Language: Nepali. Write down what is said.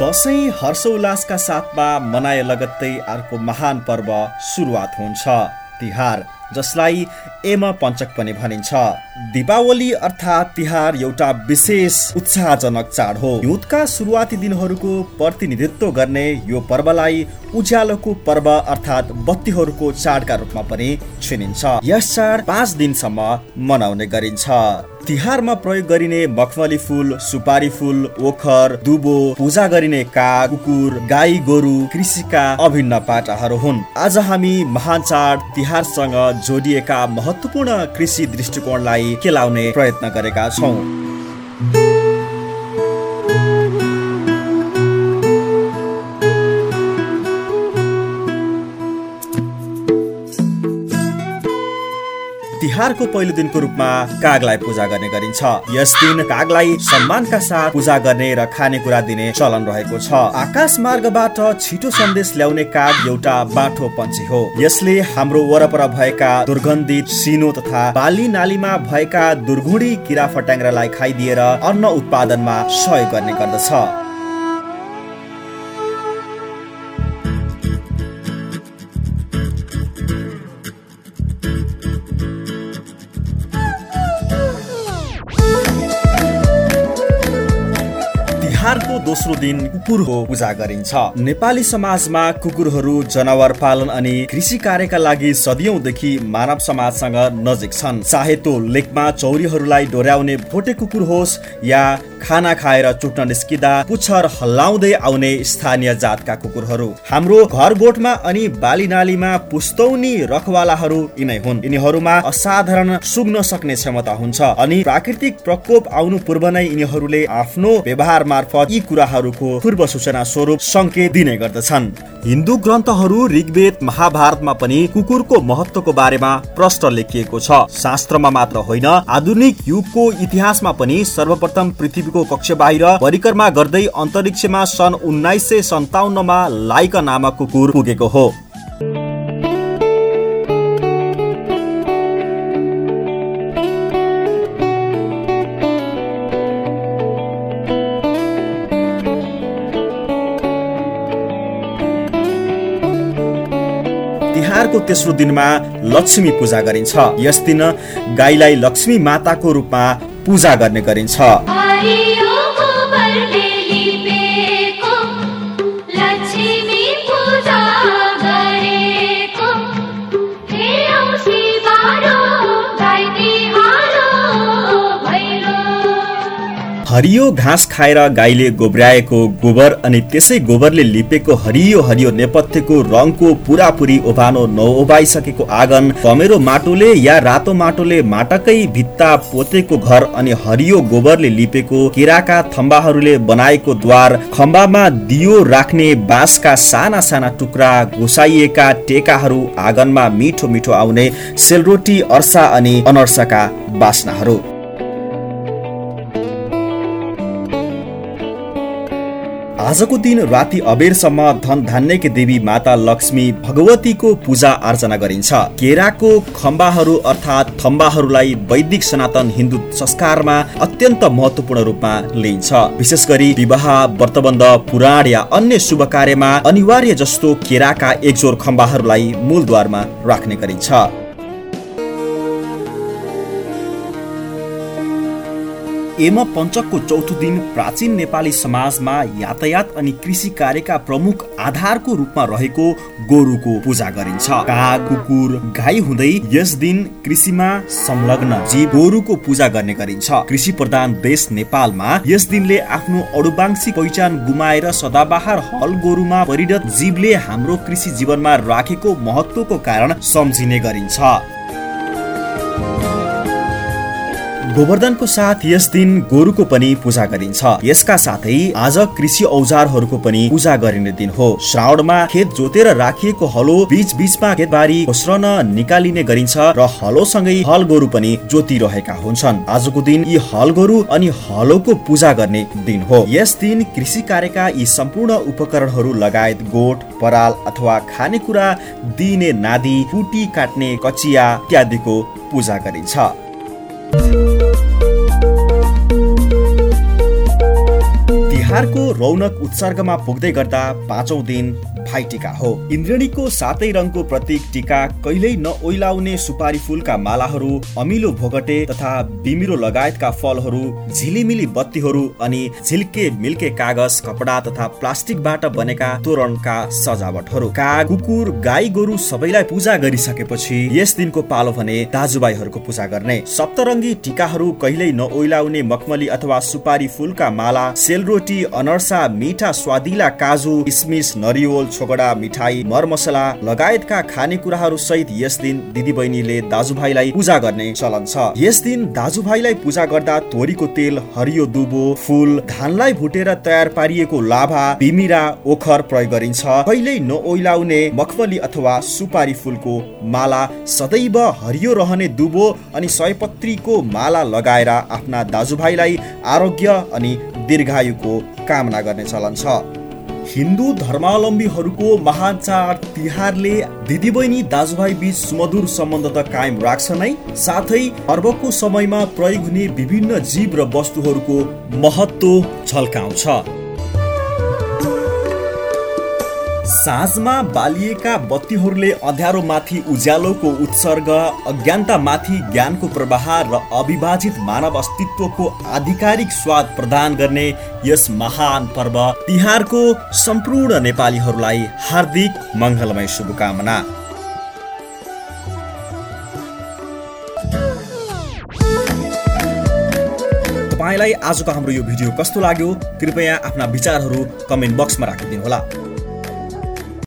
दसैँ हर्षोल्लासका साथमा मनाए लगत्तै अर्को महान पर्व सुरुवात हुन्छ तिहार जसलाई एम पञ्चक पनि भनिन्छ। दीपावली अर्थात् तिहार एउटा विशेष उत्साहजनक चाड हो। युद्धका सुरुवाती दिनहरूको प्रतिनिधित्व गर्ने यो पर्वलाई उज्यालोको पर्व अर्थात् बत्तीहरूको चाडका रूपमा पनि चिनिन्छ। यस चाड पाँच दिनसम्म मनाउने गरिन्छ। तिहारमा प्रयोग गरिने मखमली फुल सुपारी फुल ओखर दुबो पूजा गरिने काग कुकुर गाई गोरु कृषिका अभिन्न पाटाहरू हुन्। आज हामी महान चाड तिहारसँग जोडिएका महत्वपूर्ण कृषि दृष्टिकोणलाई केलाउने प्रयत्न गरेका छौँ। तिहारको पहिलो दिनको रूपमा कागलाई पूजा गर्ने गरिन्छ। यस दिन कागलाई सम्मानका साथ पूजा गर्ने र खानेकुरा दिने चलन रहेको छ। आकाश मार्गबाट छिटो सन्देश ल्याउने काग एउटा बाठो पन्छी हो। यसले हाम्रो वरपर भएका दुर्गन्धित सिनो तथा बाली नालीमा भएका दुर्गुडी किरा फट्याङ्ग्रालाई खाइदिएर अन्न उत्पादनमा सहयोग गर्ने गर्दछ। दोस्रो दिन कुकुरको पूजा गरिन्छ। नेपाली समाजमा कुकुरहरू जनावर पालन अनि कृषि कार्यका लागि सदियौंदेखि मानव समाजसँग नजिक छन्। चाहे त्यो लेखमा चौरीहरूलाई डोर्याउने भोटे कुकुर होस् या खाना खाएर चुट्न निस्किँदा पुच्छर हल्लाउँदै आउने स्थानीय जातका कुकुरहरू। हाम्रो घर गोठमा अनि बाली नालीमा पुस्तौनी रखवालाहरू यिनै हुन्। यिनीहरूमा असाधारण सुग्न सक्ने क्षमता हुन्छ अनि प्राकृतिक प्रकोप आउनु पूर्व नै यिनीहरूले आफ्नो व्यवहार मार्फत यी कुराहरूको पूर्व सूचना स्वरूप संकेत दिने गर्दछन्। हिन्दू ग्रन्थहरू ऋग्वेद महाभारतमा पनि कुकुरको महत्वको बारेमा प्रश्न लेखिएको छ। शास्त्रमा मात्र होइन आधुनिक युगको इतिहासमा पनि सर्वप्रथम पृथ्वीको कक्ष बाहिर परिक्रमा गर्दै अन्तरिक्षमा सन् उन्नाइस सय सन्ताउन्नमा लाइका नामक कुकुर पुगेको हो। तिहारको तेस्रो दिनमा लक्ष्मी पूजा गरिन्छ। यस दिन गाईलाई लक्ष्मी माताको रूपमा पूजा गर्ने गरिन्छ। हरियो घाँस खाएर गाईले गोब्राएको गोबर अनि त्यसै गोबरले लिपेको हरियो हरियो नेपथ्यको रङको पुरापुरी ओभानो नओभाइसकेको आँगन कमेरो माटोले या रातो माटोले माटकै भित्ता पोतेको घर अनि हरियो गोबरले लिपेको केराका थम्बाहरूले बनाएको द्वार खम्बामा दियो राख्ने बाँसका साना साना टुक्रा घुसाइएका टेकाहरू आँगनमा मिठो मिठो आउने सेलरोटी अर्सा अनि अनर्साका बास्नाहरू। आजको दिन राति अबेरसम्म धन धान्यकी देवी माता लक्ष्मी भगवतीको पूजा अर्चना गरिन्छ। केराको खम्बाहरू अर्थात् थम्बाहरूलाई वैदिक सनातन हिन्दू संस्कारमा अत्यन्त महत्वपूर्ण रूपमा लिइन्छ। विशेष गरी विवाह व्रतबन्ध पुराण या अन्य शुभ कार्यमा अनिवार्य जस्तो केराका एकजोर खम्बाहरूलाई मूलद्वारमा राख्ने गरिन्छ। एम पञ्चकको चौथो दिन प्राचीन नेपाली समाजमा यातायात अनि कृषि कार्यका प्रमुख आधारको रूपमा रहेको गोरुको पूजा गरिन्छ। काग कुकुर गाई हुँदै यस दिन कृषिमा संलग्न जीव गोरुको पूजा गर्ने गरिन्छ। कृषि प्रधान देश नेपालमा यस दिनले आफ्नो अडुबाङ्सी पहिचान गुमाएर सदाबहार हल गोरुमा परिणत जीवले हाम्रो कृषि जीवनमा राखेको महत्वको कारण सम्झिने गरिन्छ। गोवर्धनको साथ यस दिन गोरुको पनि पूजा गरिन्छ। यसका साथै आज कृषि औजारहरूको पनि पूजा गरिने दिन हो। श्रावणमा खेत जोतेर राखिएको हलो बीच बीचमा खेतबारी घोस्रन निकालिने गरिन्छ र हलोसँगै हल गोरु पनि जोतिरहेका हुन्छन्। आजको दिन यी हल गोरु अनि हलोको पूजा गर्ने दिन हो। यस दिन कृषि कार्यका यी सम्पूर्ण उपकरणहरू लगायत गोठ पराल अथवा खानेकुरा दिने नादी कुटी काट्ने कचिया इत्यादिको पूजा गरिन्छ। तिहारको रौनक उत्सर्गमा पुग्दै गर्दा पाँचौं दिन भाइटिका हो। इन्द्रणीको सातै रङको प्रतीक टिका कहिल्यै नओइलाउने सुपारी फुलका मालाहरू अमिलो भोगटे तथा बिमिरो लगायतका फलहरू झिलिमिली बत्तीहरू अनि झिल्के मिल्के कागज कपडा तथा प्लास्टिकबाट बनेका तोरणका सजावटहरू। काग कुकुर गाई गोरु सबैलाई पूजा गरिसकेपछि यस दिनको पालो भने दाजुभाइहरूको पूजा गर्ने। सप्तरङ्गी टिकाहरू कहिल्यै नओइलाउने मखमली अथवा सुपारी फुलका माला सेलरोटी अनर्सा मिठा स्वादिला काजु इस्मिस नरिवल छोगडा मिठाई मरमसला लगायतका खानेकुराहरू सहित यस दिन दिदीबहिनीले दाजुभाइलाई पूजा गर्ने चलन छ। यस दिन दाजुभाइलाई पूजा गर्दा तोरीको तेल हरियो दुबो फुल धानलाई भुटेर तयार पारिएको लाभा बिमिरा ओखर प्रयोग गरिन्छ। कहिल्यै नओइलाउने मखमली अथवा सुपारी फुलको माला सदैव हरियो रहने दुबो अनि सयपत्रीको माला लगाएर आफ्ना दाजुभाइलाई आरोग्य अनि दीर्घायुको कामना गर्ने चलन छ। हिन्दू धर्मावलम्बीहरूको महान चाड तिहारले दिदीबहिनी दाजुभाइ बीच सुमधुर सम्बन्ध त कायम राख्छ नै साथै पर्वको समयमा प्रयोग हुने विभिन्न जीव र वस्तुहरूको महत्व झल्काउँछ। साँझमा बालिएका बत्तीहरूले अँध्यारोमाथि उज्यालोको उत्सर्ग अज्ञानतामाथि ज्ञानको प्रवाह र अविभाजित मानव अस्तित्वको आधिकारिक स्वाद प्रदान गर्ने यस महान पर्व तिहारको सम्पूर्ण नेपालीहरूलाई हार्दिक मङ्गलमय शुभकामना। तपाईँलाई आजको हाम्रो यो भिडियो कस्तो लाग्यो? कृपया आफ्ना विचारहरू कमेन्ट बक्समा राखिदिनु होला